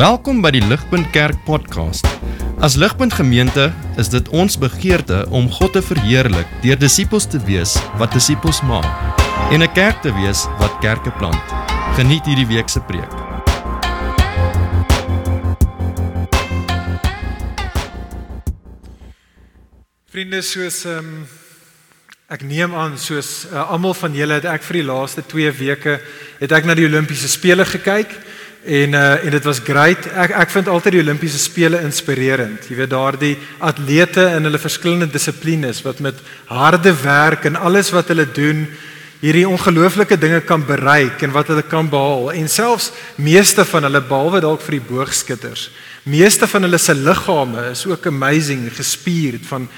Welkom by die Ligpunt Kerk podcast. As Ligpunt Gemeente is dit ons begeerte om God te verheerlik deur disippels te wees wat disippels maak en 'n kerk te wees wat kerke plant. Geniet hierdie week se preek. Vriende, soos ehm um, ek neem aan soos uh, almal van julle het ek vir die laaste 2 weke het ek na die Olimpiese spele gekyk en uh, en dit was great. Ek ek vind altyd die Olimpiese spele inspirerend. Jy weet daardie atlete in hulle verskillende dissiplines wat met harde werk en alles wat hulle doen hierdie ongelooflike dinge kan bereik en wat hulle kan behaal en selfs meeste van hulle behalwe dalk vir die boogskutters meeste van hulle se liggame is ook amazing gespierd van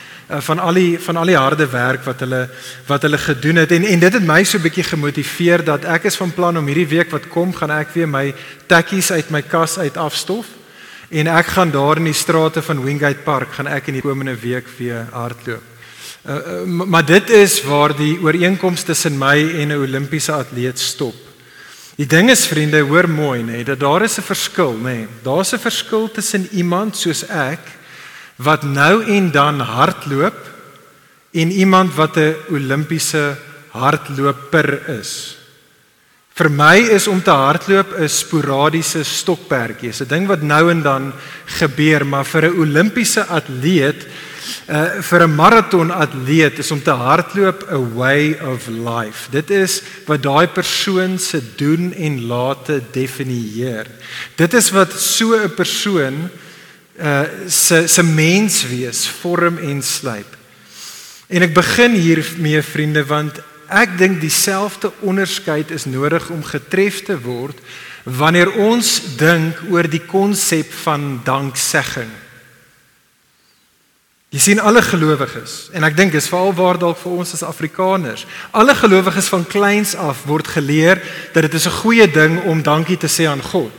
van al die van al die harde werk wat hulle wat hulle gedoen het en en dit het my so 'n bietjie gemotiveer dat ek is van plan om hierdie week wat kom gaan ek weer my tekkies uit my kas uit afstof en ek gaan daar in die strate van Wingate Park gaan ek in die komende week weer hardloop. Uh, uh, maar dit is waar die ooreenkoms tussen my en 'n Olimpiese atleet stop. Die ding is vriende, hoor mooi nê, dat daar is 'n verskil nê. Daar's 'n verskil tussen iemand soos ek wat nou en dan hardloop en iemand wat 'n Olimpiese hardloper is. Vir my is om te hardloop 'n sporadiese stokperdjie. Dit is 'n ding wat nou en dan gebeur, maar vir 'n Olimpiese atleet, uh vir 'n maraton atleet is om te hardloop 'n way of life. Dit is wat daai persoon se doen en late definieer. Dit is wat so 'n persoon uh se se mens wees vorm en slyp. En ek begin hier mee vriende want ek dink dieselfde onderskeid is nodig om getref te word wanneer ons dink oor die konsep van danksegging. Jy sien alle gelowiges en ek dink dis veral waar dalk vir ons as Afrikaners. Alle gelowiges van kleins af word geleer dat dit is 'n goeie ding om dankie te sê aan God.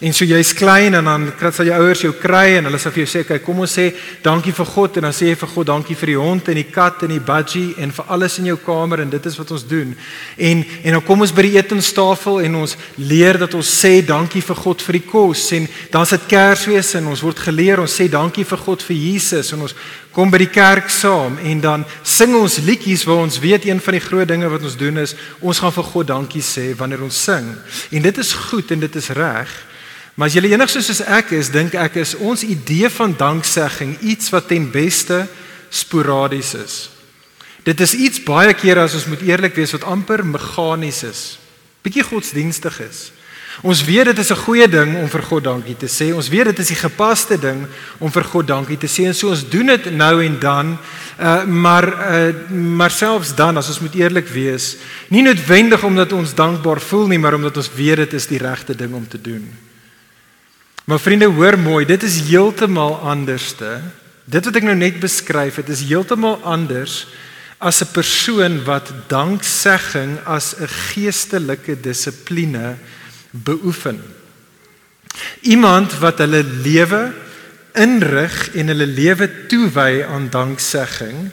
En so jy's klein en dan kry sal jou ouers jou kry en hulle sal vir jou sê, "Kyk, kom ons sê dankie vir God" en dan sê jy vir God, "Dankie vir die hond en die kat en die budgie en vir alles in jou kamer" en dit is wat ons doen. En en dan kom ons by die etenstafel en ons leer dat ons sê dankie vir God vir die kos en dan sit Kersfees en ons word geleer ons sê dankie vir God vir Jesus en ons kom by die kerk saam en dan sing ons liedjies waar ons weet een van die groot dinge wat ons doen is ons gaan vir God dankie sê wanneer ons sing. En dit is goed en dit is reg. Maar as jy enigs soos ek is, dink ek is ons idee van danksegging iets wat ten beste sporadies is. Dit is iets baie kere as ons moet eerlik wees wat amper meganies is. Bietjie godsdienstig is. Ons weet dit is 'n goeie ding om vir God dankie te sê. Ons weet dit is die gepaste ding om vir God dankie te sê en so ons doen dit nou en dan. Uh maar uh maar selfs dan as ons moet eerlik wees, nie noodwendig omdat ons dankbaar voel nie, maar omdat ons weet dit is die regte ding om te doen. Maar vriende, hoor mooi, dit is heeltemal anderste. Dit wat ek nou net beskryf, dit is heeltemal anders as 'n persoon wat danksegging as 'n geestelike dissipline beoefen. Iemand wat hulle lewe inrig en hulle lewe toewy aan danksegging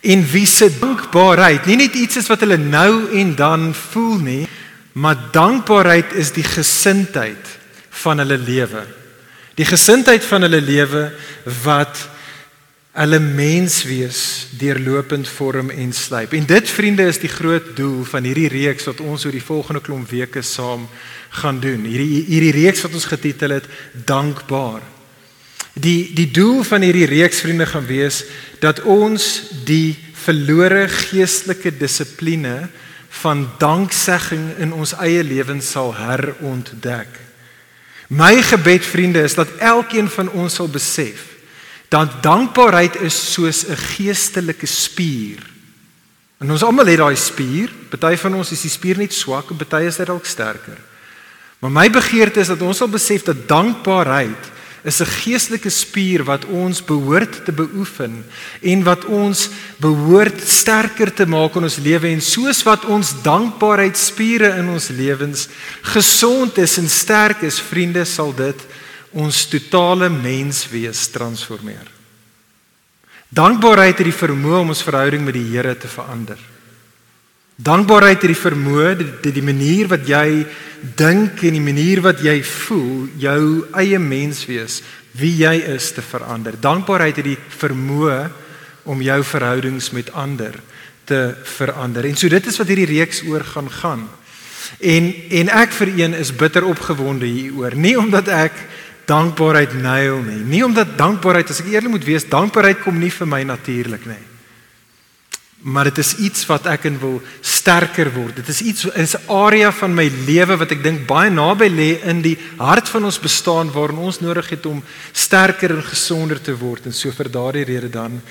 en wie se dankbaarheid nie net iets is wat hulle nou en dan voel nie, maar dankbaarheid is die gesindheid van hulle lewe. Die gesindheid van hulle lewe wat hulle menswees deurlopend vorm en slyp. En dit vriende is die groot doel van hierdie reeks wat ons oor die volgende klomp weke saam gaan doen. Hierdie hierdie reeks wat ons getitel het Dankbaar. Die die doel van hierdie reeks vriende gaan wees dat ons die verlore geestelike dissipline van danksegging in ons eie lewens sal herontdek. My gebed vriende is dat elkeen van ons sal besef dat dankbaarheid is soos 'n geestelike spier. En ons almal het daai spier. Party van ons is die spier net swak en party is dit dalk sterker. Maar my begeerte is dat ons sal besef dat dankbaarheid is 'n geestelike spier wat ons behoort te beoefen en wat ons behoort sterker te maak in ons lewe en soos wat ons dankbaarheidspiere in ons lewens gesond is en sterk is, vriende, sal dit ons totale menswees transformeer. Dankbaarheid het die vermoë om ons verhouding met die Here te verander. Dankbaarheid het die vermoë, die, die manier wat jy dink en die manier wat jy voel, jou eie menswees, wie jy is te verander. Dankbaarheid het die vermoë om jou verhoudings met ander te verander. En so dit is wat hierdie reeks oor gaan gaan. En en ek vir een is bitter opgewonde hieroor, nie omdat ek dankbaarheid nail nie, nie omdat dankbaarheid as ek eerlik moet wees, dankbaarheid kom nie vir my natuurlik nie maar dit is iets wat ek in wil sterker word. Dit is iets is 'n area van my lewe wat ek dink baie naby lê in die hart van ons bestaan waarin ons nodig het om sterker en gesonder te word en so vir daardie rede dan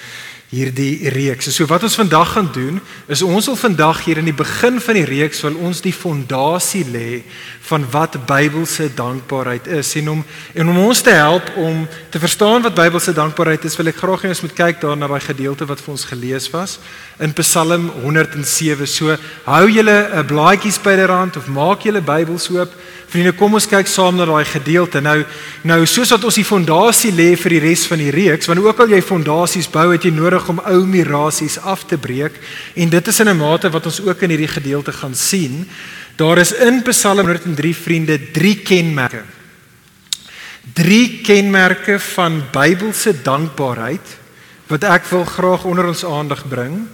hierdie reeks. So wat ons vandag gaan doen is ons wil vandag hier in die begin van die reeks wil ons die fondasie lê van wat Bybelse dankbaarheid is en om en om ons te help om te verstaan wat Bybelse dankbaarheid is, wil ek graag hê ons moet kyk daarna by gedeelte wat vir ons gelees was in Psalm 107. So hou julle 'n blaadjies byderhand of maak julle Bybels oop. Vriende, kom ons kyk saam na daai gedeelte. Nou nou soos wat ons die fondasie lê vir die res van die reeks, want ook al jy fondasies bou, het jy nodig om ou mirasies af te breek en dit is in 'n mate wat ons ook in hierdie gedeelte gaan sien. Daar is in Psalm 103 vriende drie kenmerke. Drie kenmerke van Bybelse dankbaarheid wat ek wil graag onder ons aandag bring.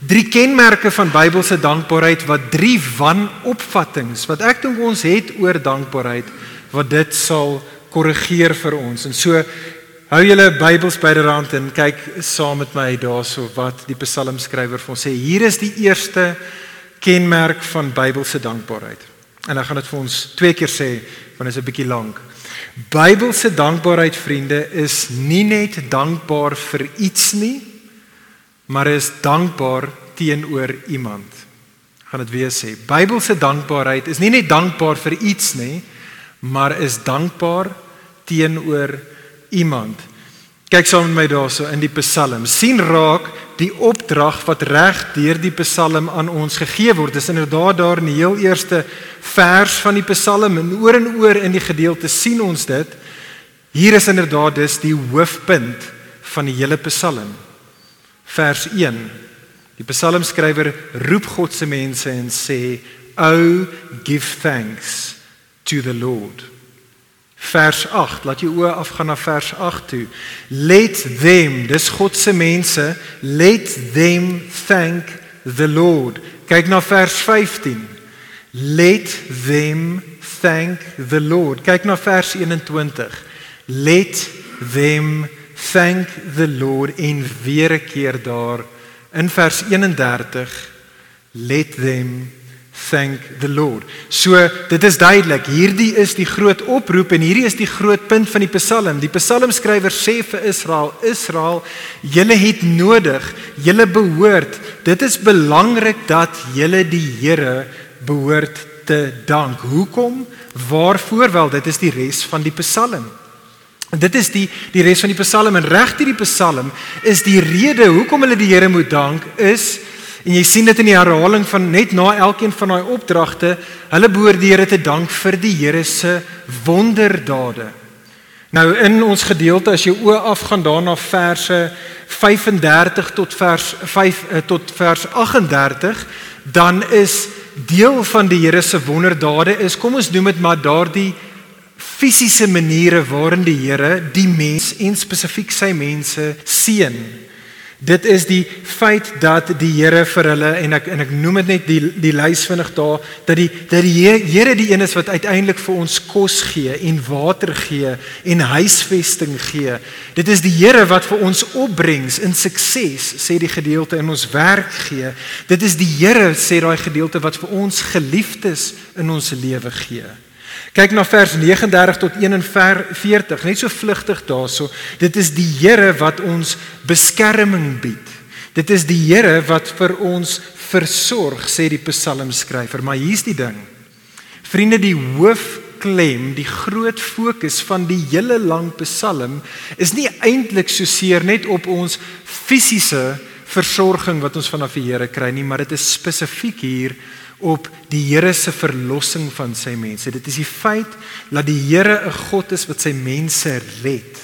Drie kenmerke van Bybelse dankbaarheid wat drie wanopvattinge wat ek dink ons het oor dankbaarheid wat dit sal korrigeer vir ons. En so hou julle Bybels byderhand en kyk saam met my daarso wat die psalmskrywer vir ons sê. Hier is die eerste kenmerk van Bybelse dankbaarheid. En ek gaan dit vir ons twee keer sê want dit is 'n bietjie lank. Bybelse dankbaarheid vriende is nie net dankbaar vir iets nie, maar is dankbaar teenoor iemand. Gaan dit weer sê. Bybelse dankbaarheid is nie net dankbaar vir iets nie, maar is dankbaar teenoor iemand. Kyk saam met my daarso in die Psalm. sien raak die opdrag wat reg deur die Psalm aan ons gegee word. Dis inderdaad daar in die heel eerste vers van die Psalm en oor en oor in die gedeelte sien ons dit. Hier is inderdaad dis die hoofpunt van die hele Psalm. Vers 1. Die psalmskrywer roep God se mense en sê, "O give thanks to the Lord." Vers 8, laat jou oë afgaan na vers 8 toe. Let them, dis God se mense, let them thank the Lord. Kyk na vers 15. Let them thank the Lord. Kyk na vers 21. Let them thank the Lord en weer 'n keer daar in vers 31 let them thank the Lord. So dit is duidelik, hierdie is die groot oproep en hierdie is die groot punt van die Psalm. Die Psalmskrywer sê vir Israel, Israel, julle het nodig, julle behoort, dit is belangrik dat julle die Here behoort te dank. Hoekom? Waarvoor wel? Dit is die res van die Psalm. Dit is die die res van die Psalm en reg hierdie Psalm is die rede hoekom hulle die Here moet dank is en jy sien dit in die herhaling van net na elkeen van daai opdragte hulle behoort die Here te dank vir die Here se wonderdade. Nou in ons gedeelte as jy oë afgaan daarna verse 35 tot vers 5 eh, tot vers 38 dan is deel van die Here se wonderdade is kom ons noem dit maar daardie fisiese maniere waarin die Here die mens en spesifiek sy mense seën. Dit is die feit dat die Here vir hulle en ek en ek noem dit net die die lys vinnig daar dat die dat die Here die een is wat uiteindelik vir ons kos gee en water gee en huisvesting gee. Dit is die Here wat vir ons opbrengs in sukses sê die gedeelte in ons werk gee. Dit is die Here sê daai gedeelte wat vir ons geliefdes in ons lewe gee. Kyk na vers 39 tot 41, net so vlugtig daarso. Dit is die Here wat ons beskerming bied. Dit is die Here wat vir ons versorg, sê die psalmskrywer. Maar hier's die ding. Vriende, die hoofklem, die groot fokus van die hele lang psalm is nie eintlik so seer net op ons fisiese versorging wat ons vanaf die Here kry nie, maar dit is spesifiek hier op die Here se verlossing van sy mense. Dit is die feit dat die Here 'n God is wat sy mense red,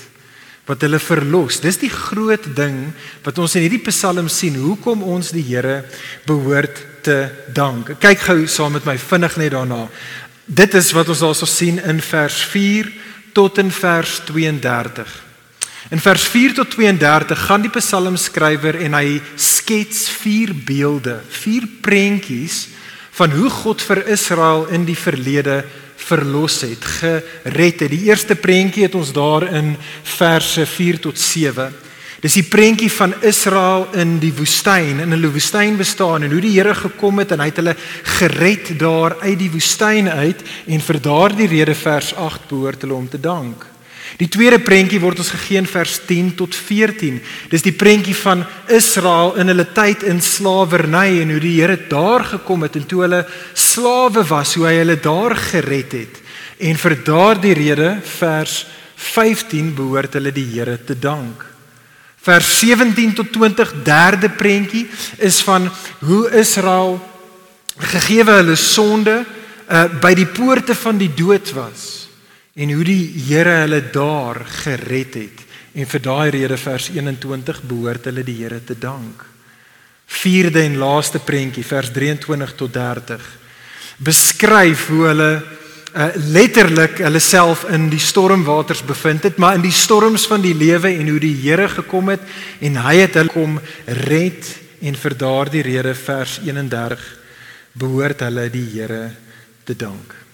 wat hulle verlos. Dis die groot ding wat ons in hierdie Psalm sien, hoekom ons die Here behoort te dank. Kyk gou saam met my vinnig net daarna. Dit is wat ons daarso sien in vers 4 tot in vers 32. In vers 4 tot 32 gaan die psalmskrywer en hy skets vier beelde, vier prentjies van hoe God vir Israel in die verlede verlos het, gered het. Die eerste prentjie het ons daar in verse 4 tot 7. Dis die prentjie van Israel in die woestyn, in hulle woestyn bestaan en hoe die Here gekom het en hy het hulle gered daar uit die woestyn uit en vir daardie rede vers 8 behoort hulle om te dank. Die tweede prentjie word ons gegee in vers 10 tot 14. Dis die prentjie van Israel in hulle tyd in slawerny en hoe die Here daar gekom het en toe hulle slawe was, hoe hy hulle daar gered het. En vir daardie rede vers 15 behoort hulle die Here te dank. Vers 17 tot 20 derde prentjie is van hoe Israel gegee hulle sonde uh, by die poorte van die dood was en hoe die Here hulle daar gered het. En vir daai rede vers 21 behoort hulle die Here te dank. Vierde en laaste prentjie vers 23 tot 30 beskryf hoe hulle uh, letterlik hulle self in die stormwaters bevind het, maar in die storms van die lewe en hoe die Here gekom het en hy het hulle kom red en vir daardie rede vers 31 behoort hulle die Here te dank.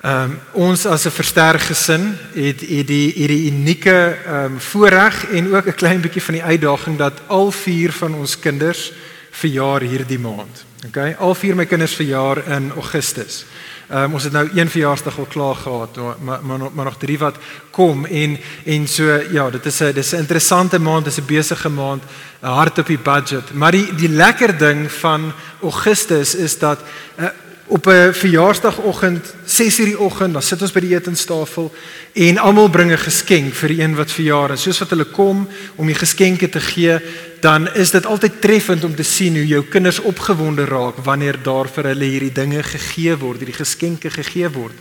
Ehm um, ons as 'n versterk gesin het het die hierdie unieke ehm um, voorreg en ook 'n klein bietjie van die uitdaging dat al vier van ons kinders verjaar hierdie maand. Okay, al vier my kinders verjaar in Augustus. Ehm um, ons het nou een verjaarsdag al klaar gehad, maar maar maar nog drie wat kom en en so ja, dit is 'n dis 'n interessante maand, dis 'n besige maand, hard op die budget. Maar die die lekker ding van Augustus is dat uh, op 'n verjaarsdagoggend 6:00 die oggend dan sit ons by die etenstafel en almal bring 'n geskenk vir die een wat verjaar is. Soos wat hulle kom om die geskenke te gee dan is dit altyd treffend om te sien hoe jou kinders opgewonde raak wanneer daar vir hulle hierdie dinge gegee word hierdie geskenke gegee word.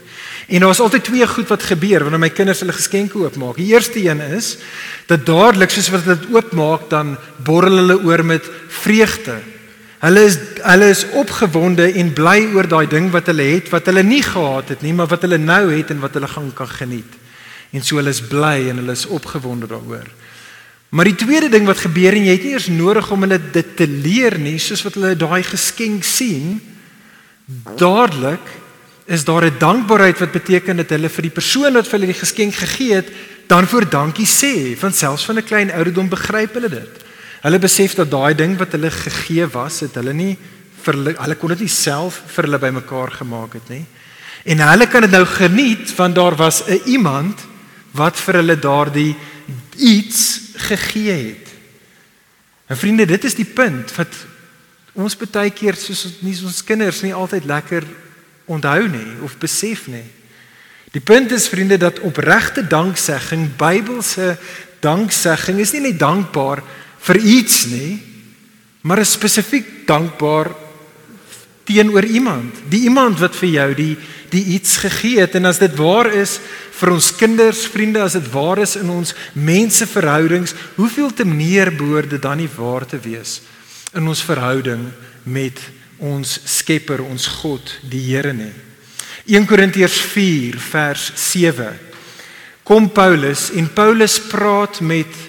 En daar is altyd twee goed wat gebeur wanneer my kinders hulle geskenke oopmaak. Die eerste een is dat dadelik soos wat hulle dit oopmaak dan borrel hulle oor met vreugde Hulle is hulle is opgewonde en bly oor daai ding wat hulle het wat hulle nie gehad het nie, maar wat hulle nou het en wat hulle gaan kan geniet. En so hulle is bly en hulle is opgewonde daaroor. Maar die tweede ding wat gebeur en jy het nie eers nodig om hulle dit te leer nie, soos wat hulle daai geskenk sien, dadelik is daar 'n dankbaarheid wat beteken dat hulle vir die persoon wat vir hulle die geskenk gegee het, dan voor dankie sê, want selfs van 'n klein ouderdom begryp hulle dit. Hulle besef dat daai ding wat hulle gegee was, het hulle nie vir hulle, kon dit nie self vir hulle bymekaar gemaak het nie. En hulle kan dit nou geniet want daar was 'n iemand wat vir hulle daardie iets gegee het. En vriende, dit is die punt wat ons baie keer soos nie ons kinders nie altyd lekker onthou nie of besef nie. Die punt is vriende dat opregte danksegging, Bybelse danksegging is nie net dankbaar vir iets nie, maar is spesifiek dankbaar teenoor iemand, die iemand wat vir jou die die iets gegee het en as dit waar is vir ons kinders, vriende, as dit waar is in ons menseverhoudings, hoeveel te meer behoort dit dan nie waar te wees in ons verhouding met ons Skepper, ons God, die Here nie. 1 Korintiërs 4 vers 7. Kom Paulus en Paulus praat met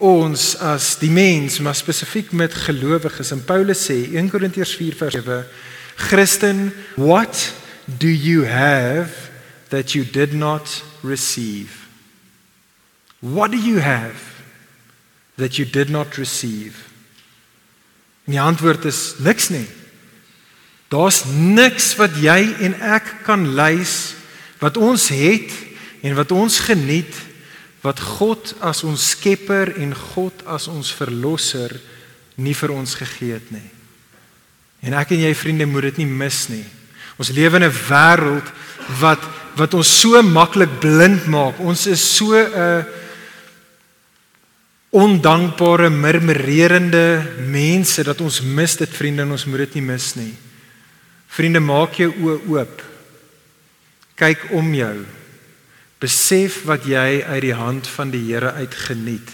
ons as die mens, maar spesifiek met gelowiges. En Paulus sê 1 Korintiërs 4:7, Christen, what do you have that you did not receive? What do you have that you did not receive? En die antwoord is niks nie. Daar's niks wat jy en ek kan lys wat ons het en wat ons geniet wat God as ons skepper en God as ons verlosser nie vir ons gegee het nie. En ek en jy vriende moet dit nie mis nie. Ons lewe in 'n wêreld wat wat ons so maklik blind maak. Ons is so 'n uh, ondankbare, murmurerende mense dat ons mis dit vriende en ons moet dit nie mis nie. Vriende, maak jou oë oop. Kyk om jou. Besef wat jy uit die hand van die Here uit geniet.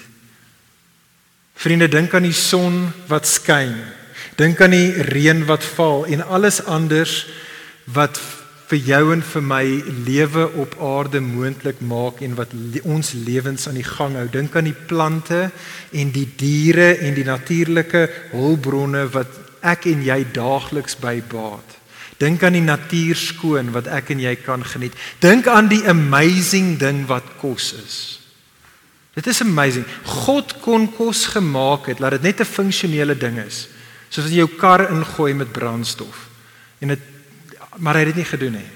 Vriende, dink aan die son wat skyn. Dink aan die reën wat val en alles anders wat vir jou en vir my lewe op aarde moontlik maak en wat ons lewens aan die gang hou. Dink aan die plante en die diere en die natuurlike hulpbronne wat ek en jy daagliks bybaat. Dink aan die natuur skoon wat ek en jy kan geniet. Dink aan die amazing ding wat kos is. Dit is amazing. God kon kos gemaak het dat dit net 'n funksionele ding is. Soos as jy jou kar ingooi met brandstof en dit maar hy het dit nie gedoen nie.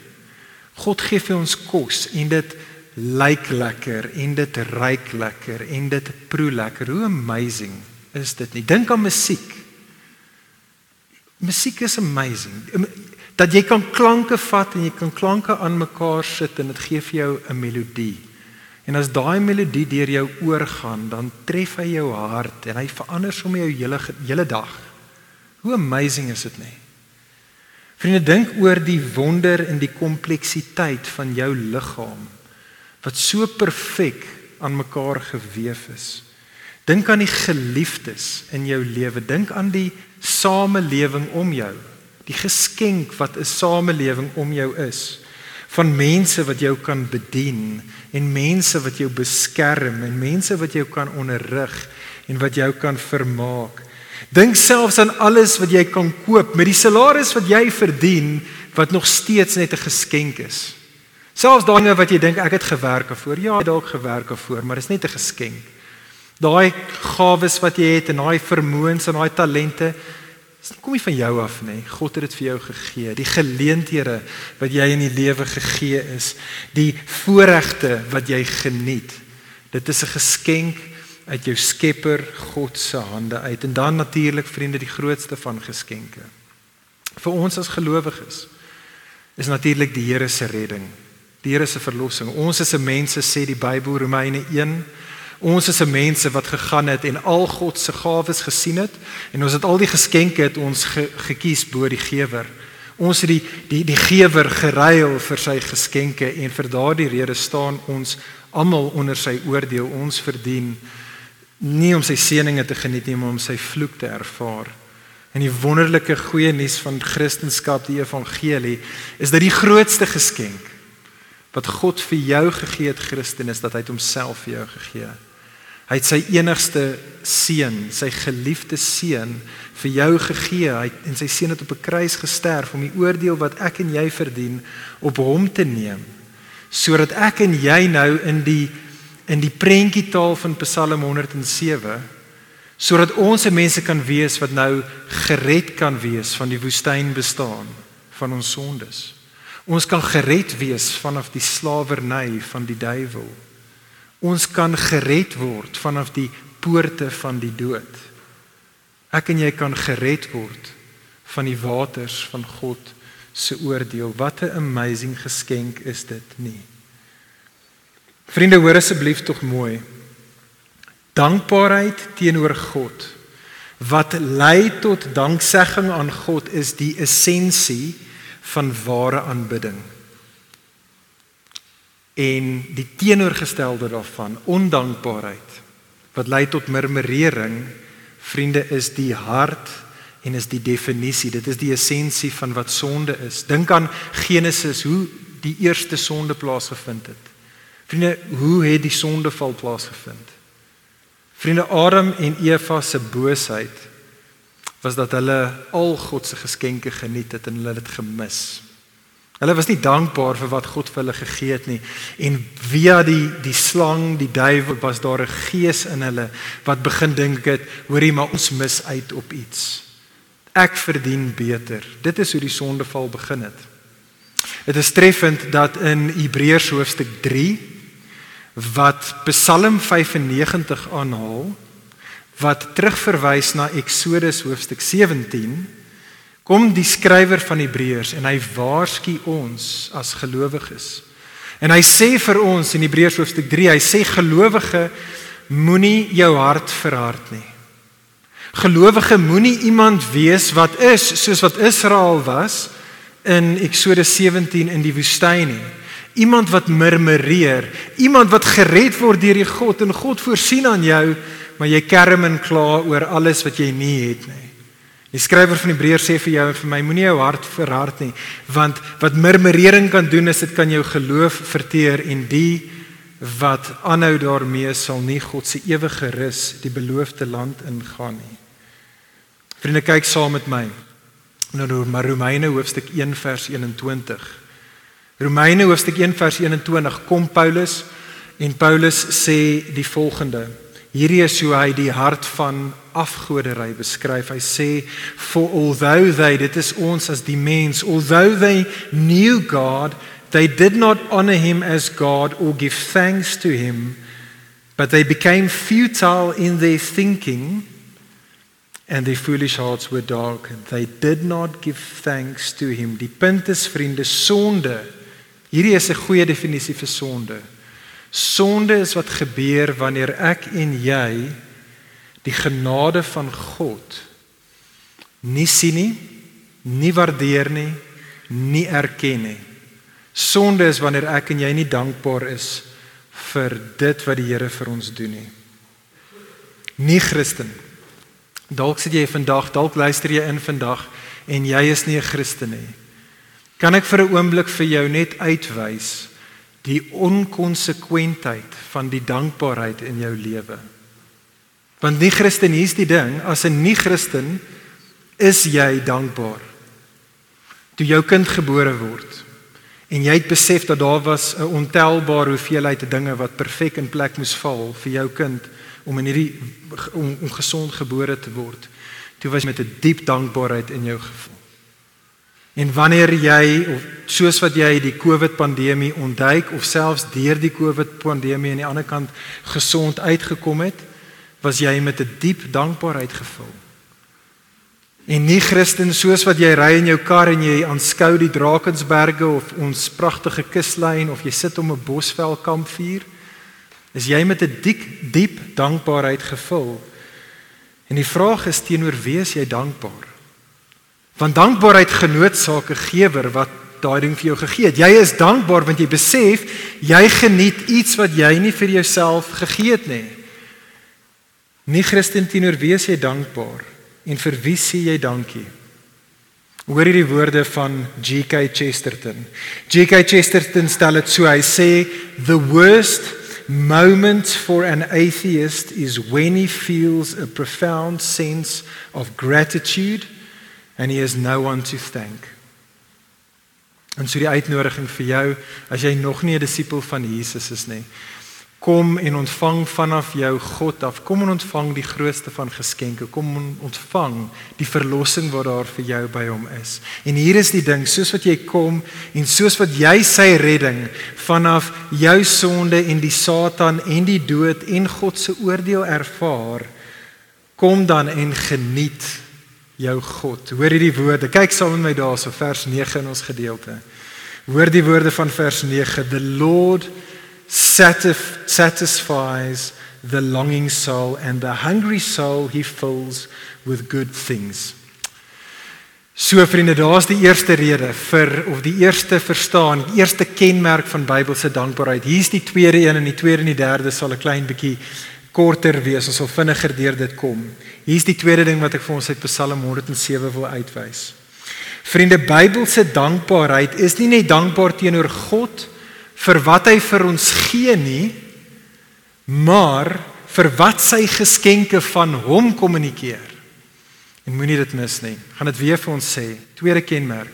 God gee vir ons kos en dit lyk lekker en dit ruik lekker en dit proe lekker. Hoe amazing is dit nie? Dink aan musiek. Musiek is amazing. Dat jy kan klanke vat en jy kan klanke aan mekaar sit en dit gee vir jou 'n melodie. En as daai melodie deur jou oor gaan, dan tref hy jou hart en hy verander sommer jou hele hele dag. Hoe amazing is dit nie? Vriende, dink oor die wonder en die kompleksiteit van jou liggaam wat so perfek aan mekaar gewewe is. Dink aan die geliefdes in jou lewe, dink aan die samelewing om jou, die geskenk wat 'n samelewing om jou is van mense wat jou kan bedien en mense wat jou beskerm en mense wat jou kan onderrig en wat jou kan vermaak. Dink selfs aan alles wat jy kan koop met die salaris wat jy verdien wat nog steeds net 'n geskenk is. Selfs daai dinge wat jy dink ek het gewerk daarvoor. Ja, dalk gewerk daarvoor, maar dit is net 'n geskenk. Daai gawes wat jy het en daai vermoëns en daai talente Dit kom nie van jou af nie. God het dit vir jou gegee. Die geleenthede wat jy in die lewe gegee is, die voorregte wat jy geniet. Dit is 'n geskenk uit jou Skepper God se hande uit en dan natuurlik vriende die grootste van geskenke. Vir ons as gelowiges is natuurlik die Here se redding, die Here se verlossing. Ons is 'n mense sê die Bybel Romeine 1 Ons is 'n mense wat gegaan het en al God se gawes gesien het en ons het al die geskenke het ons ge, gekies bo die gewer. Ons het die die die gewer geruil vir sy geskenke en vir daardie rede staan ons almal onder sy oordeel. Ons verdien nie om sy seëninge te geniet nie, maar om sy vloek te ervaar. En die wonderlike goeie nuus van Christendom, die evangelie, is dat die grootste geskenk wat God vir jou gegee het, Christen, is dat hy homself vir jou gegee het. Hy het sy enigste seun, sy geliefde seun vir jou gegee. Hy en sy seun het op 'n kruis gesterf om die oordeel wat ek en jy verdien op hom te neem, sodat ek en jy nou in die in die prentjietaal van Psalm 107 sodat ons se mense kan wees wat nou gered kan wees van die woestyn bestaan van ons sondes. Ons kan gered wees vanaf die slawerny van die duiwel. Ons kan gered word vanaf die poorte van die dood. Ek en jy kan gered word van die waters van God se oordeel. Wat 'n amazing geskenk is dit nie? Vriende, hoor asseblief tog mooi. Dankbaarheid teenoor God wat lei tot danksegging aan God is die essensie van ware aanbidding. En die teenoorgestelde daarvan, ondankbaarheid wat lei tot murmurering, vriende, is die hart en is die definisie. Dit is die essensie van wat sonde is. Dink aan Genesis, hoe die eerste sonde plaasgevind het. Vriende, hoe het die sondeval plaasgevind? Vriende Adam en Eva se boosheid was dat hulle al God se geskenke geniet het en hulle het dit gemis. Hulle was nie dankbaar vir wat God vir hulle gegee het nie en via die die slang, die duiwel was daar 'n gees in hulle wat begin dink het, hoorie maar ons mis uit op iets. Ek verdien beter. Dit is hoe die sondeval begin het. Dit is treffend dat in Hebreërs hoofstuk wat Psalm 95 aanhaal wat terugverwys na Eksodus hoofstuk 17 kom die skrywer van Hebreërs en hy waarsku ons as gelowiges. En hy sê vir ons in Hebreërs hoofstuk 3, hy sê gelowige moenie jou hart verhard nie. Gelowige moenie iemand wees wat is soos wat Israel was in Eksodus 17 in die woestyn nie. Iemand wat murmureer, iemand wat gered word deur die God en God voorsien aan jou, maar jy kerm en kla oor alles wat jy nie het nie. Die skrywer van Hebreërs sê vir jou en vir my moenie jou hart verhard nie, want wat murmurering kan doen is dit kan jou geloof verteer en die wat aanhou daarmee sal nie God se ewige rus, die beloofde land ingaan nie. Vriende, kyk saam met my na Romeine hoofstuk 1 vers 21. Romeine hoofstuk 1 vers 21 kom Paulus en Paulus sê die volgende. Hierdie is hoe hy die hart van afgodery beskryf. Hy sê for although they dit is ons as die mens although they knew God they did not honor him as God or give thanks to him but they became futile in their thinking and their foolish hearts were darkened. They did not give thanks to him. Die punt is vriende, sonde. Hierdie is 'n goeie definisie vir sonde. Sonde is wat gebeur wanneer ek en jy die genade van God nie sien nie, nie waardeer nie, nie erken nie. Sonde is wanneer ek en jy nie dankbaar is vir dit wat die Here vir ons doen nie. Nie Christen Dalk sit jy vandag, dalk luister jy in vandag en jy is nie 'n Christen nie. Kan ek vir 'n oomblik vir jou net uitwys die onkonsekwentheid van die dankbaarheid in jou lewe? Want nie Christen hier's die ding, as 'n nie-Christen is jy dankbaar. Toe jou kind gebore word en jy het besef dat daar was 'n ontelbare hoeveelheid dinge wat perfek in plek moes val vir jou kind om in hierdie om, om gesond gebore te word. Toe was met 'n die diep dankbaarheid in jou gevoel. En wanneer jy of soos wat jy die COVID pandemie ontduik of selfs deur die COVID pandemie aan die ander kant gesond uitgekom het, was jy met 'n die diep dankbaarheid gevul. En nie Christen soos wat jy ry in jou kar en jy aanskou die Drakensberge of ons pragtige kuslyn of jy sit om 'n bosvel kampvuur Is jy met 'n diep diep dankbaarheid gevul? En die vraag is teenoor wie is jy dankbaar? Want dankbaarheid genootsaak 'n gewer wat daai ding vir jou gegee het. Jy is dankbaar want jy besef jy geniet iets wat jy nie vir jouself gegee het nie. Nie Christen teenoor wie is jy dankbaar en vir wie sê jy dankie? Hoor hierdie woorde van G.K. Chesterton. G.K. Chesterton stel dit so, hy sê the worst moment for an atheist is when he feels a profound sense of gratitude and he has no one to thank. En so die uitnodiging vir jou as jy nog nie 'n disipel van Jesus is nie. Kom en ontvang vanaf jou God af. Kom en ontvang die grootste van geskenke. Kom en ontvang die verlossing wat daar vir jou by hom is. En hier is die ding, soos wat jy kom en soos wat jy sy redding vanaf jou sonde en die Satan en die dood en God se oordeel ervaar, kom dan en geniet jou God. Hoor hierdie woorde. Kyk saam met my daarso vers 9 in ons gedeelte. Hoor die woorde van vers 9. The Lord satisf satisfies the longing soul and the hungry soul he fills with good things. So vriende, daar's die eerste rede vir of die eerste verstaan, die eerste kenmerk van Bybelse dankbaarheid. Hier's die tweede een en die tweede en die derde sal 'n klein bietjie korter wees, ons sal vinniger deur dit kom. Hier's die tweede ding wat ek vir ons uit Psalm 107 wil uitwys. Vriende, Bybelse dankbaarheid is nie net dankbaar teenoor God vir wat hy vir ons gee nie, maar vir wat sy geskenke van hom kommunikeer. En moenie dit mis nie. Gaan dit weer vir ons sê. Tweede kenmerk.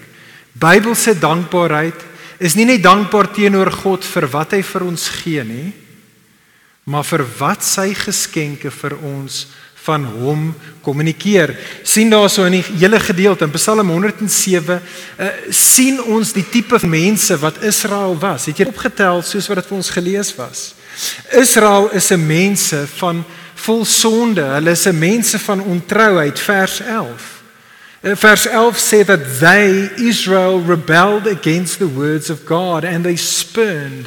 Bybelse dankbaarheid is nie net dankbaar teenoor God vir wat hy vir ons gee nie, maar vir wat sy geskenke vir ons van hom kommunikeer. sien daarso in die hele gedeelte in Psalm 107 uh, sien ons die tipe mense wat Israel was. Het jy opgetel soos wat dit vir ons gelees was? Israel is 'n mense van vol sonde. Hulle is 'n mense van ontrouheid vers 11. Uh, vers 11 sê dat they Israel rebelled against the words of God and they spurned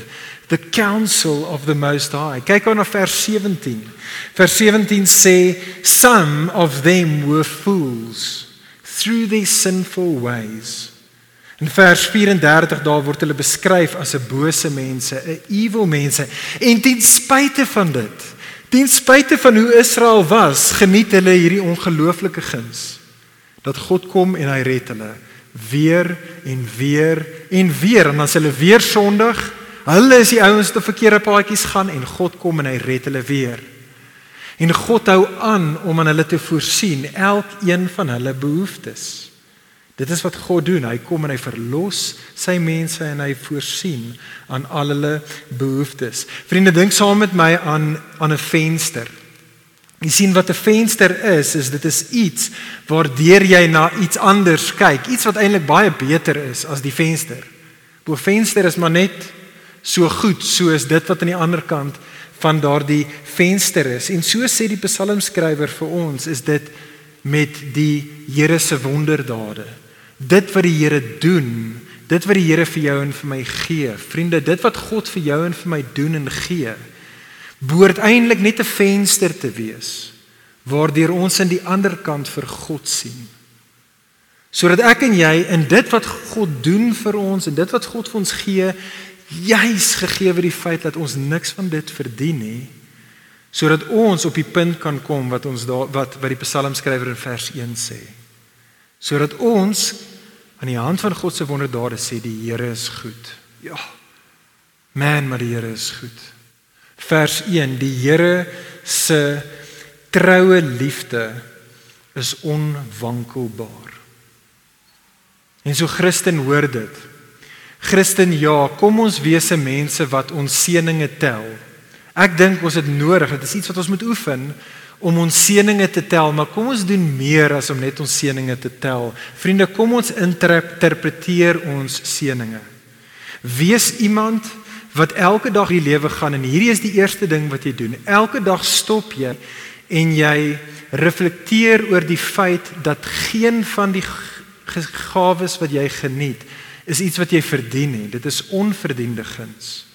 the counsel of the most high. Kyk gou na vers 17. Vers 17 sê some of them were fools through their sinful ways. In vers 34 daar word hulle beskryf as 'n bose mense, 'n evil mense. En ten spyte van dit, ten spyte van hoe Israel was, geniet hulle hierdie ongelooflike guns. Dat God kom en hy red hulle weer en weer en weer en dan as hulle weer sondig, hulle is die ouens wat op verkeerde paadjies gaan en God kom en hy red hulle weer. En God hou aan om aan hulle te voorsien elkeen van hulle behoeftes. Dit is wat God doen. Hy kom en hy verlos sy mense en hy voorsien aan al hulle behoeftes. Vriende, dink saam met my aan aan 'n venster. Jy sien wat 'n venster is, is dit is iets waardeur jy na iets anders kyk, iets wat eintlik baie beter is as die venster. 'n Venster is maar net so goed soos dit wat aan die ander kant van daardie venster is. En so sê die psalmskrywer vir ons, is dit met die Here se wonderdade. Dit wat die Here doen, dit wat die Here vir jou en vir my gee. Vriende, dit wat God vir jou en vir my doen en gee, behoort eintlik net 'n venster te wees waardeur ons aan die ander kant vir God sien. Sodat ek en jy in dit wat God doen vir ons en dit wat God vir ons gee, juis gegee word die feit dat ons niks van dit verdien nie sodat ons op die punt kan kom wat ons daar wat wat die psalmskrywer in vers 1 sê. Sodat ons aan die hand van God se wonderdade sê die Here is goed. Ja. Man maar die Here is goed. Vers 1 die Here se troue liefde is onwankelbaar. En so Christen hoor dit Christen ja, kom ons wees mense wat ons seëninge tel. Ek dink ons het nodig, dit is iets wat ons moet oefen om ons seëninge te tel, maar kom ons doen meer as om net ons seëninge te tel. Vriende, kom ons interpreteer ons seëninge. Wees iemand wat elke dag die lewe gaan en hierdie is die eerste ding wat jy doen. Elke dag stop jy en jy reflekteer oor die feit dat geen van die gawes wat jy geniet is iets wat jy verdien nie. Dit is onverdiende guns.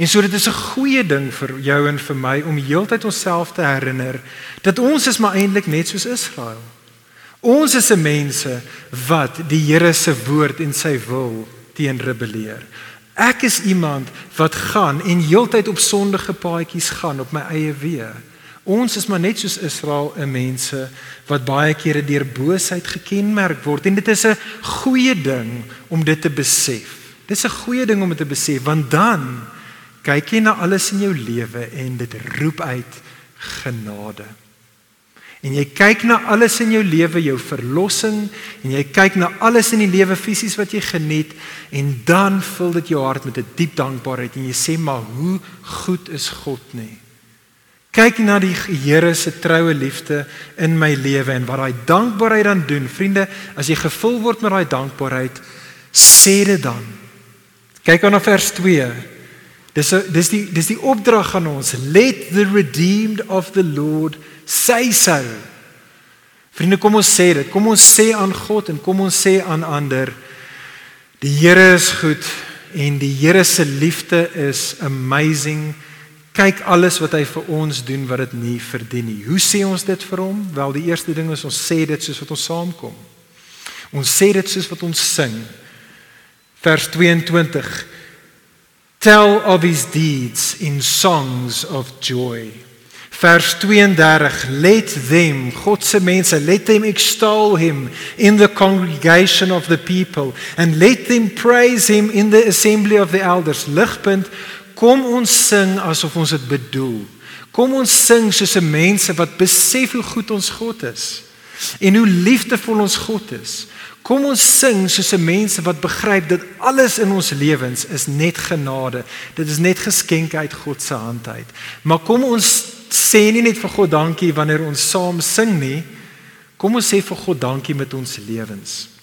En so dit is 'n goeie ding vir jou en vir my om heeltyd onsself te herinner dat ons is maar eintlik net soos Israel. Ons is 'n mense wat die Here se woord en sy wil teen rebelleer. Ek is iemand wat gaan en heeltyd op sondige paadjies gaan op my eie weë. Ons is maar net soos Israel 'n mense wat baie kere deur boosheid gekenmerk word en dit is 'n goeie ding om dit te besef. Dit is 'n goeie ding om dit te besef want dan kyk jy na alles in jou lewe en dit roep uit genade. En jy kyk na alles in jou lewe, jou verlossing en jy kyk na alles in die lewe fisies wat jy geniet en dan vul dit jou hart met 'n die diep dankbaarheid en jy sê maar hoe goed is God nie. Kyk na die Here se troue liefde in my lewe en wat daai dankbaarheid dan doen. Vriende, as jy gevul word met daai dankbaarheid, sê dit dan. Kyk aan vers 2. Dis dis die dis die opdrag aan ons. Let the redeemed of the Lord say so. Vriende, kom ons sê dit. Kom ons sê aan God en kom ons sê aan ander. Die Here is goed en die Here se liefde is amazing kyk alles wat hy vir ons doen wat dit nie verdien nie. Hoe sê ons dit vir hom? Wel, die eerste ding is ons sê dit soos wat ons saamkom. Ons sê dit soos wat ons sing. Vers 22 Tell of his deeds in songs of joy. Vers 32 Let them, God se mense, let them extol him in the congregation of the people and let them praise him in the assembly of the elders. Ligpunt Kom ons sing asof ons dit bedoel. Kom ons sing soos 'n mense wat besef hoe goed ons God is en hoe liefdevol ons God is. Kom ons sing soos 'n mense wat begryp dat alles in ons lewens is net genade. Dit is net geskenke uit God se hand uit. Maar kom ons sê nie net vir God dankie wanneer ons saam sing nie. Kom ons sê vir God dankie met ons lewens.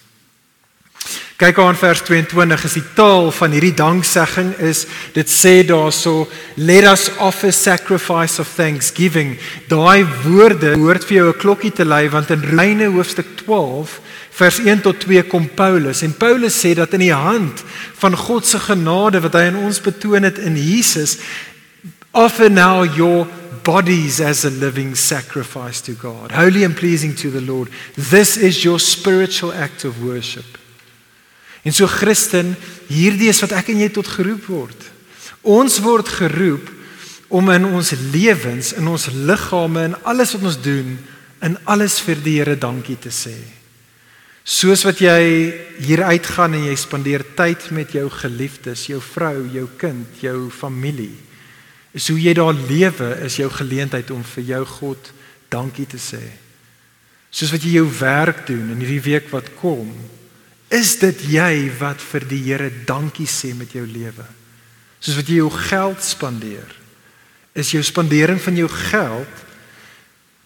Kyk aan vers 22 is die taal van hierdie danksegging is dit sê daarso let us offer sacrifice of thanksgiving. Daai woorde hoort vir jou 'n klokkie te lui want in Romeine hoofstuk 12 vers 1 tot 2 kom Paulus. En Paulus sê dat in die hand van God se genade wat hy aan ons betoon het in Jesus offer now your bodies as a living sacrifice to God. Holy and pleasing to the Lord. This is your spiritual act of worship En so Christen, hierdie is wat ek en jy tot geroep word. Ons word geroep om in ons lewens, in ons liggame en alles wat ons doen, in alles vir die Here dankie te sê. Soos wat jy hier uitgaan en jy spandeer tyd met jou geliefdes, jou vrou, jou kind, jou familie. Is hoe jy daar lewe is jou geleentheid om vir jou God dankie te sê. Soos wat jy jou werk doen in hierdie week wat kom, is dit jy wat vir die Here dankie sê met jou lewe. Soos wat jy jou geld spandeer, is jou spandering van jou geld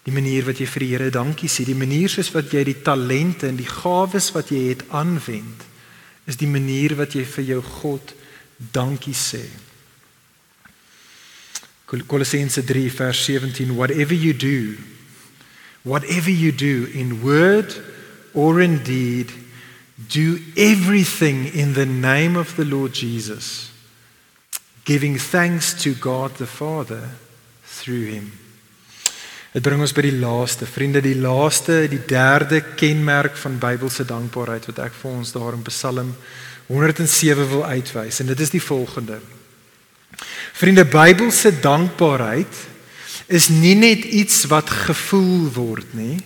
die manier wat jy vir die Here dankie sê, die manier soos wat jy die talente en die gawes wat jy het aanwend, is die manier wat jy vir jou God dankie sê. Kolossense 3 vers 17 whatever you do whatever you do in word or in deed do everything in the name of the Lord Jesus giving thanks to God the Father through him. Dit bring ons by die laaste, vriende, die laaste, die derde kenmerk van Bybelse dankbaarheid wat ek vir ons daar in Psalm 107 wil uitwys en dit is die volgende. Vriende, Bybelse dankbaarheid is nie net iets wat gevoel word nie,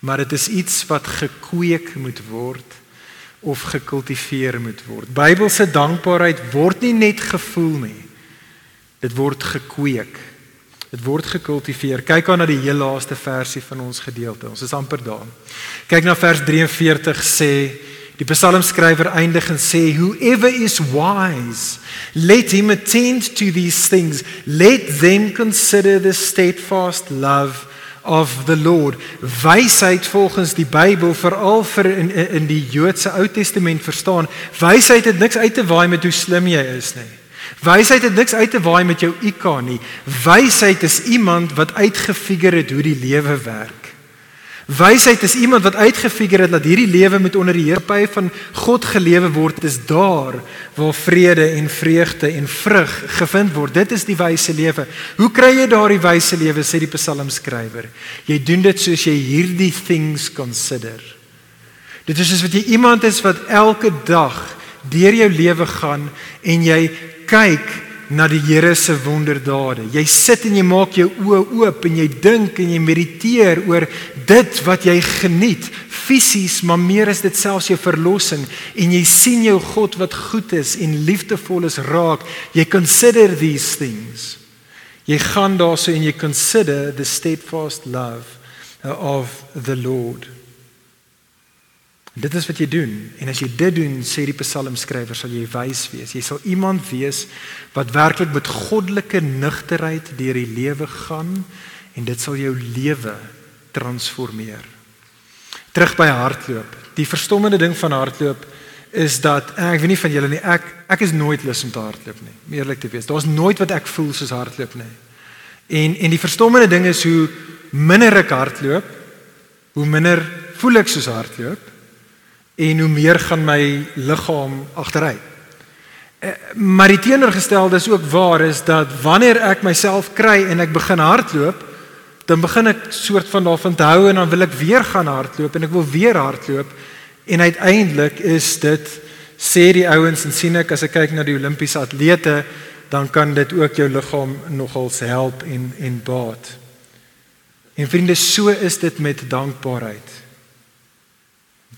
maar dit is iets wat gekweek moet word of gekultiveer moet word. Bybelse dankbaarheid word nie net gevoel nie. Dit word gekweek. Dit word gekultiveer. Kyk aan na die heel laaste versie van ons gedeelte. Ons is amper daar. Kyk na vers 43 sê die psalmskrywer eindig en sê whoever is wise let him attend to these things let them consider the steadfast love of the Lord. Wysheid volgens die Bybel veral vir in in die Joodse Ou Testament verstaan. Wysheid het niks uit te waai met hoe slim jy is nie. Wysheid het niks uit te waai met jou IQ nie. Wysheid is iemand wat uitgefigure het hoe die lewe werk. Wysheid is iemand wat uitgefigure het dat hierdie lewe met onder die heerpy van God gelewe word. Dit is daar waar vrede en vreugde en vrug gevind word. Dit is die wyse lewe. Hoe kry jy daardie wyse lewe sê die psalmskrywer? Jy doen dit soos jy hierdie things consider. Dit is soos wat jy iemand is wat elke dag deur jou lewe gaan en jy kyk na die Here se wonderdade. Jy sit en jy maak jou oë oop en jy dink en jy mediteer oor dit wat jy geniet, fisies, maar meer is dit selfs jou verlossing en jy sien jou God wat goed is en liefdevol is raak. Jy consider these things. Jy gaan daarso en jy consider the steadfast love of the Lord. Dit is wat jy doen. En as jy dit doen, sê die psalmskrywer, sal jy wys wees. Jy sal iemand wees wat werklik met goddelike nugterheid deur die lewe gaan en dit sal jou lewe transformeer. Terug by hardloop. Die verstommende ding van hardloop is dat ek weet nie van julle nie, ek ek is nooit lus om te hardloop nie. Om eerlik te wees, daar's nooit wat ek voel soos hardloop nie. En en die verstommende ding is hoe minder ek hardloop, hoe minder voel ek soos hardloop en hoe meer gaan my liggaam agteruit. Eh, maar die teenoorgestelde is ook waar is dat wanneer ek myself kry en ek begin hardloop, dan begin ek soort van daarvan te hou en dan wil ek weer gaan hardloop en ek wil weer hardloop en uiteindelik is dit sê die ouens en sien ek as ek kyk na die Olimpiese atlete, dan kan dit ook jou liggaam nogals help en en baat. En vriende, so is dit met dankbaarheid.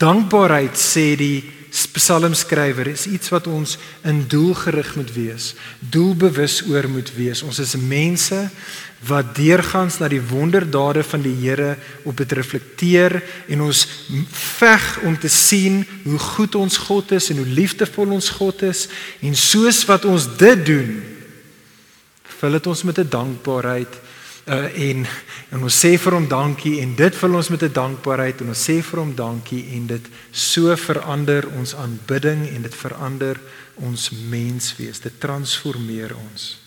Dankbaarheid sê die psalmskrywer is iets wat ons in doelgerig moet wees, doelbewus oor moet wees. Ons is mense wat deurgangs na die wonderdade van die Here op dit reflekteer en ons veg om te sien hoe goed ons God is en hoe liefdevol ons God is en soos wat ons dit doen, vul dit ons met 'n dankbaarheid uh, en en ons sê vir hom dankie en dit vul ons met 'n dankbaarheid en ons sê vir hom dankie en dit so verander ons aanbidding en dit verander ons menswees. Dit transformeer ons.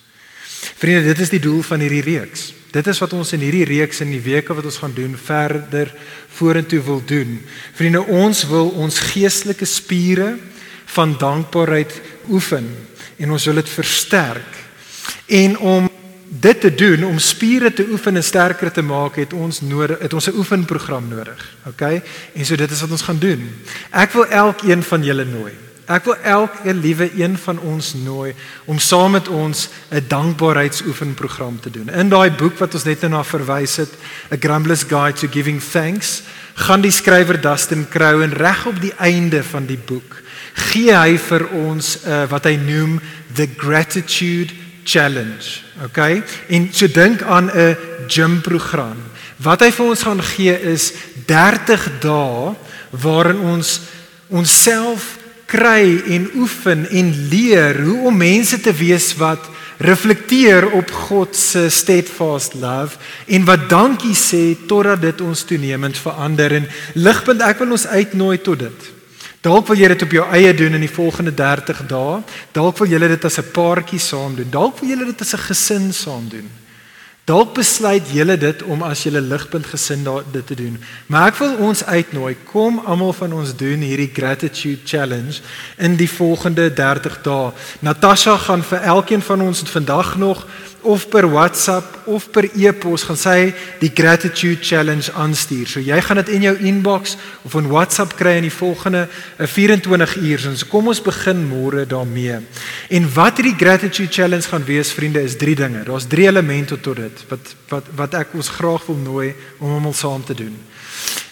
Vriende dit is die doel van hierdie reeks. Dit is wat ons in hierdie reeks in die weke wat ons gaan doen verder vorentoe wil doen. Vriende ons wil ons geestelike spiere van dankbaarheid oefen en ons wil dit versterk. En om dit te doen om spiere te oefen en sterker te maak het ons nodig het ons 'n oefenprogram nodig. OK? En so dit is wat ons gaan doen. Ek wil elkeen van julle nooi. Ek wil elke liewe een van ons nooi om saam met ons 'n dankbaarheidsoefenprogram te doen. In daai boek wat ons net nou na verwys het, A Grumbler's Guide to Giving Thanks gaan die skrywer Dustin Crowe reg op die einde van die boek gee hy vir ons uh, wat hy noem the gratitude challenge. Okay? En so dink aan 'n gym program. Wat hy vir ons gaan gee is 30 dae waarin ons onsself kry en oefen en leer hoe om mense te wees wat reflekteer op God se steadfast love en wat dankie sê totdat dit ons toenemend verander en ligpunt ek wil ons uitnooi tot dit. Dalk wil jy dit op jou eie doen in die volgende 30 dae. Dalk wil jy dit as 'n paartjie saam doen. Dalk wil jy dit as 'n gesin saam doen. Dalk besluit julle dit om as julle ligpunt gesin daar dit te doen. Maar ek wil ons uitnooi, kom almal van ons doen hierdie gratitude challenge in die volgende 30 dae. Natasha gaan vir elkeen van ons vandag nog of per WhatsApp of per e-pos gaan sy die gratitude challenge aanstuur. So jy gaan dit in jou inbox of in WhatsApp kry in die volgende 24 uur. So kom ons begin môre daarmee. En wat hierdie gratitude challenge gaan wees, vriende, is drie dinge. Daar's drie elemente tot dit wat wat wat ek ons graag wil nooi om hom al saam te doen.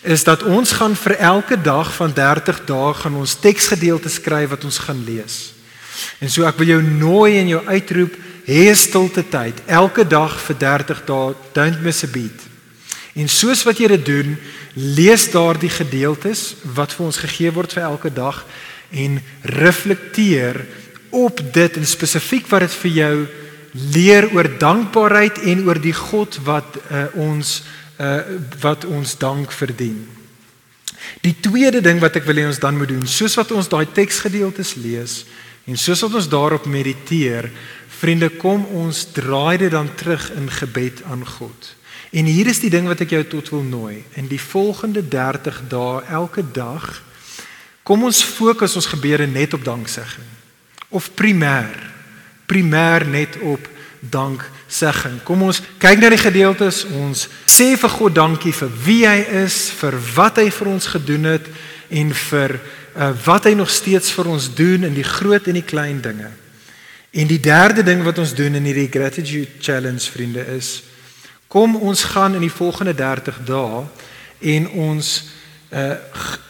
Is dat ons gaan vir elke dag van 30 dae gaan ons teksgedeeltes skryf wat ons gaan lees. En so ek wil jou nooi en jou uitroep hê stilte tyd elke dag vir 30 dae, don't miss a beat. En soos wat jy dit doen, lees daardie gedeeltes wat vir ons gegee word vir elke dag en reflekteer op dit en spesifiek wat dit vir jou leer oor dankbaarheid en oor die God wat uh, ons uh, wat ons dank verdien. Die tweede ding wat ek wil hê ons dan moet doen, soos wat ons daai teksgedeeltes lees en soos wat ons daarop mediteer, Vriende, kom ons draai dit dan terug in gebed aan God. En hier is die ding wat ek jou tot wil nooi. In die volgende 30 dae, elke dag, kom ons fokus ons gebede net op danksegging. Of primêr, primêr net op danksegging. Kom ons kyk na die gedeeltes, ons sê vir God dankie vir wie hy is, vir wat hy vir ons gedoen het en vir uh, wat hy nog steeds vir ons doen in die groot en die klein dinge. En die derde ding wat ons doen in hierdie gratitude challenge vriende is kom ons gaan in die volgende 30 dae en ons uh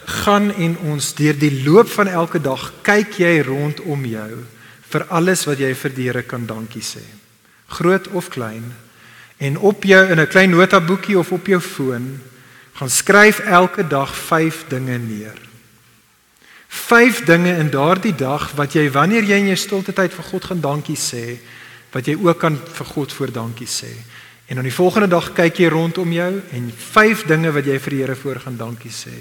gaan en ons deur die loop van elke dag kyk jy rondom jou vir alles wat jy vir die Here kan dankie sê. Groot of klein. En op jou in 'n klein notaboekie of op jou foon gaan skryf elke dag 5 dinge neer. Vyf dinge in daardie dag wat jy wanneer jy in jou stilte tyd vir God gaan dankie sê, wat jy ook kan vir God voor dankie sê. En dan die volgende dag kyk jy rondom jou en vyf dinge wat jy vir die Here voor gaan dankie sê.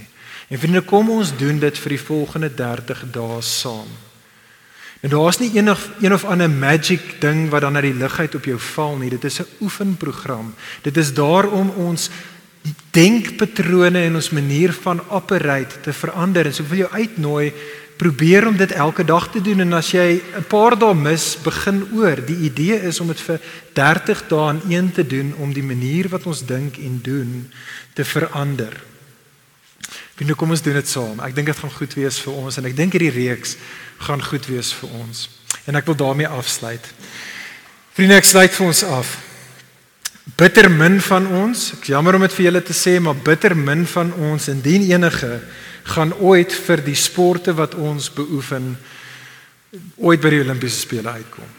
En vriende, kom ons doen dit vir die volgende 30 dae saam. En daar's nie enig een of ander magic ding wat dan uit die lug uit op jou val nie. Dit is 'n oefenprogram. Dit is daar om ons denkpatrone en ons manier van operate te verander. En so wil jou uitnooi probeer om dit elke dag te doen en as jy 'n paar dae mis, begin oor. Die idee is om dit vir 30 dae aan een te doen om die manier wat ons dink en doen te verander. Wie nou kom ons doen dit saam. Ek dink dit gaan goed wees vir ons en ek dink hierdie reeks gaan goed wees vir ons. En ek wil daarmee afsluit. Vriende, ek sluit vir ons af bitter min van ons, ek jammer om dit vir julle te sê, maar bitter min van ons indien enige gaan ooit vir die sporte wat ons beoefen ooit by die Olimpiese spele uitkom.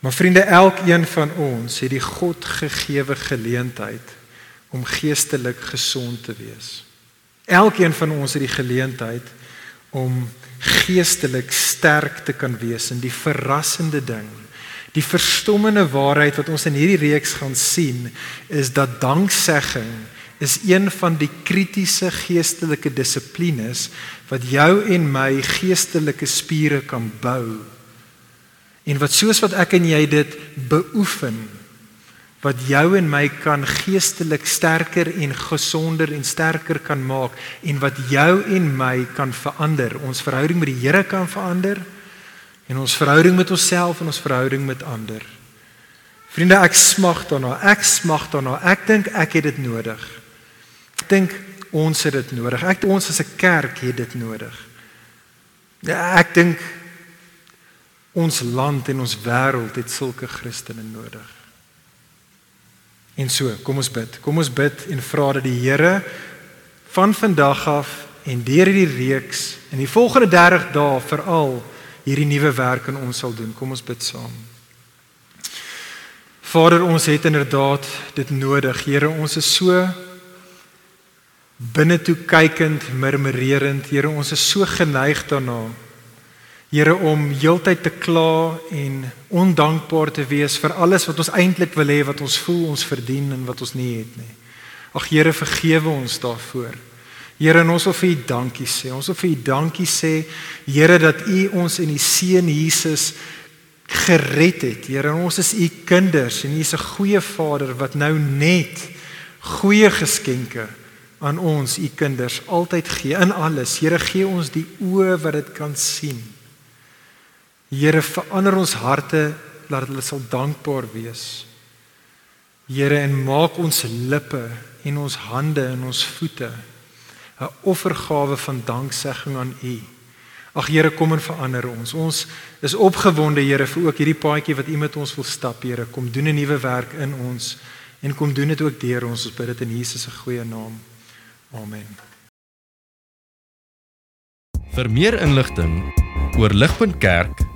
Maar vriende, elkeen van ons het die God gegeewe geleentheid om geestelik gesond te wees. Elkeen van ons het die geleentheid om geestelik sterk te kan wees in die verrassende ding Die verstommende waarheid wat ons in hierdie reeks gaan sien is dat danksegging is een van die kritiese geestelike dissiplines wat jou en my geestelike spiere kan bou. En wat soos wat ek en jy dit beoefen wat jou en my kan geestelik sterker en gesonder en sterker kan maak en wat jou en my kan verander. Ons verhouding met die Here kan verander en ons verhouding met onsself en ons verhouding met ander. Vriende, ek smag daarna. Ek smag daarna. Ek dink ek het dit nodig. Ek dink ons het dit nodig. Ek ons as 'n kerk het dit nodig. Ja, ek dink ons land en ons wêreld het sulke Christene nodig. En so, kom ons bid. Kom ons bid en vra dat die Here van vandag af en deur hierdie reeks in die volgende 30 dae veral hierdie nuwe werk in ons sal doen. Kom ons bid saam. Vader, ons het inderdaad dit nodig. Here, ons is so binne toe kykend, murmurerend. Here, ons is so geneig daarna. Here om heeltyd te kla en ondankbaar te wees vir alles wat ons eintlik wil hê, wat ons voel ons verdien en wat ons nie het nie. Ag Here, vergewe ons daarvoor. Here, ons wil vir U dankie sê. Ons wil vir U dankie sê, Here, dat U ons in die seun Jesus gered het. Here, ons is U kinders en U is 'n goeie Vader wat nou net goeie geskenke aan ons, U kinders, altyd gee in alles. Here, gee ons die oë wat dit kan sien. Here, verander ons harte dat hulle sal dankbaar wees. Here, en maak ons lippe en ons hande en ons voete 'n offergawe van danksegging aan U. Ag Here, kom en verander ons. Ons is opgewonde, Here, vir ook hierdie paadjie wat U met ons wil stap, Here. Kom doen 'n nuwe werk in ons en kom doen dit ook deur ons. Ons bid dit in Jesus se goeie naam. Amen. Vir meer inligting oor Ligpunt Kerk,